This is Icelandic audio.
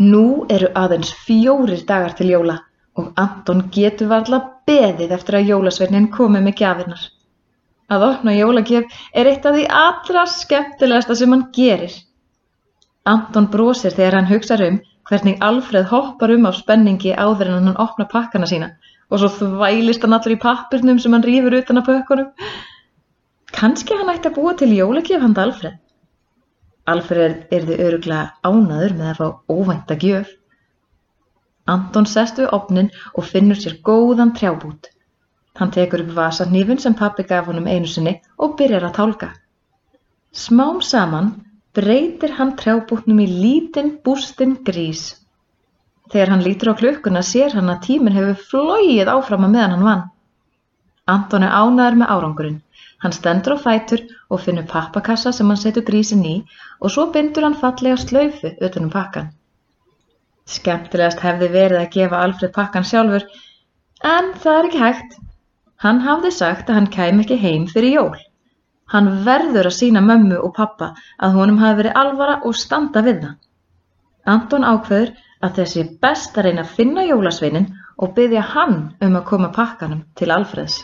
Nú eru aðeins fjórir dagar til jóla og Anton getur varla beðið eftir að jólasveinin komi með gjafirnar. Að opna jólagjöf er eitt af því allra skemmtilegasta sem hann gerir. Anton brosir þegar hann hugsar um hvernig Alfreð hoppar um af spenningi áður en hann opna pakkana sína og svo þvælist hann allur í pappirnum sem hann rýfur utan af pökkunum. Kanski hann ætti að búa til jólagjöf handa Alfreð. Alfreð yrði öruglega ánaður með að fá óvænta gjöf. Anton sest við opnin og finnur sér góðan trjábút. Hann tekur upp vasahnífin sem pappi gaf honum einu sinni og byrjar að tálka. Smám saman breytir hann trjábútnum í lítinn bústinn grís. Þegar hann lítur á klukkuna sér hann að tíminn hefur flóið áfram að meðan hann vann. Anton er ánaður með árangurinn. Hann stendur á fætur og finnur pappakassa sem hann setur grísin í og svo bindur hann fallega slaufu utanum pakkan. Skemmtilegast hefði verið að gefa Alfred pakkan sjálfur, en það er ekki hægt. Hann hafði sagt að hann kæm ekki heim fyrir jól. Hann verður að sína mömmu og pappa að honum hafi verið alvara og standa við það. Anton ákveður að þessi best að reyna að finna jólasveinin og byggja hann um að koma pakkanum til Alfreds.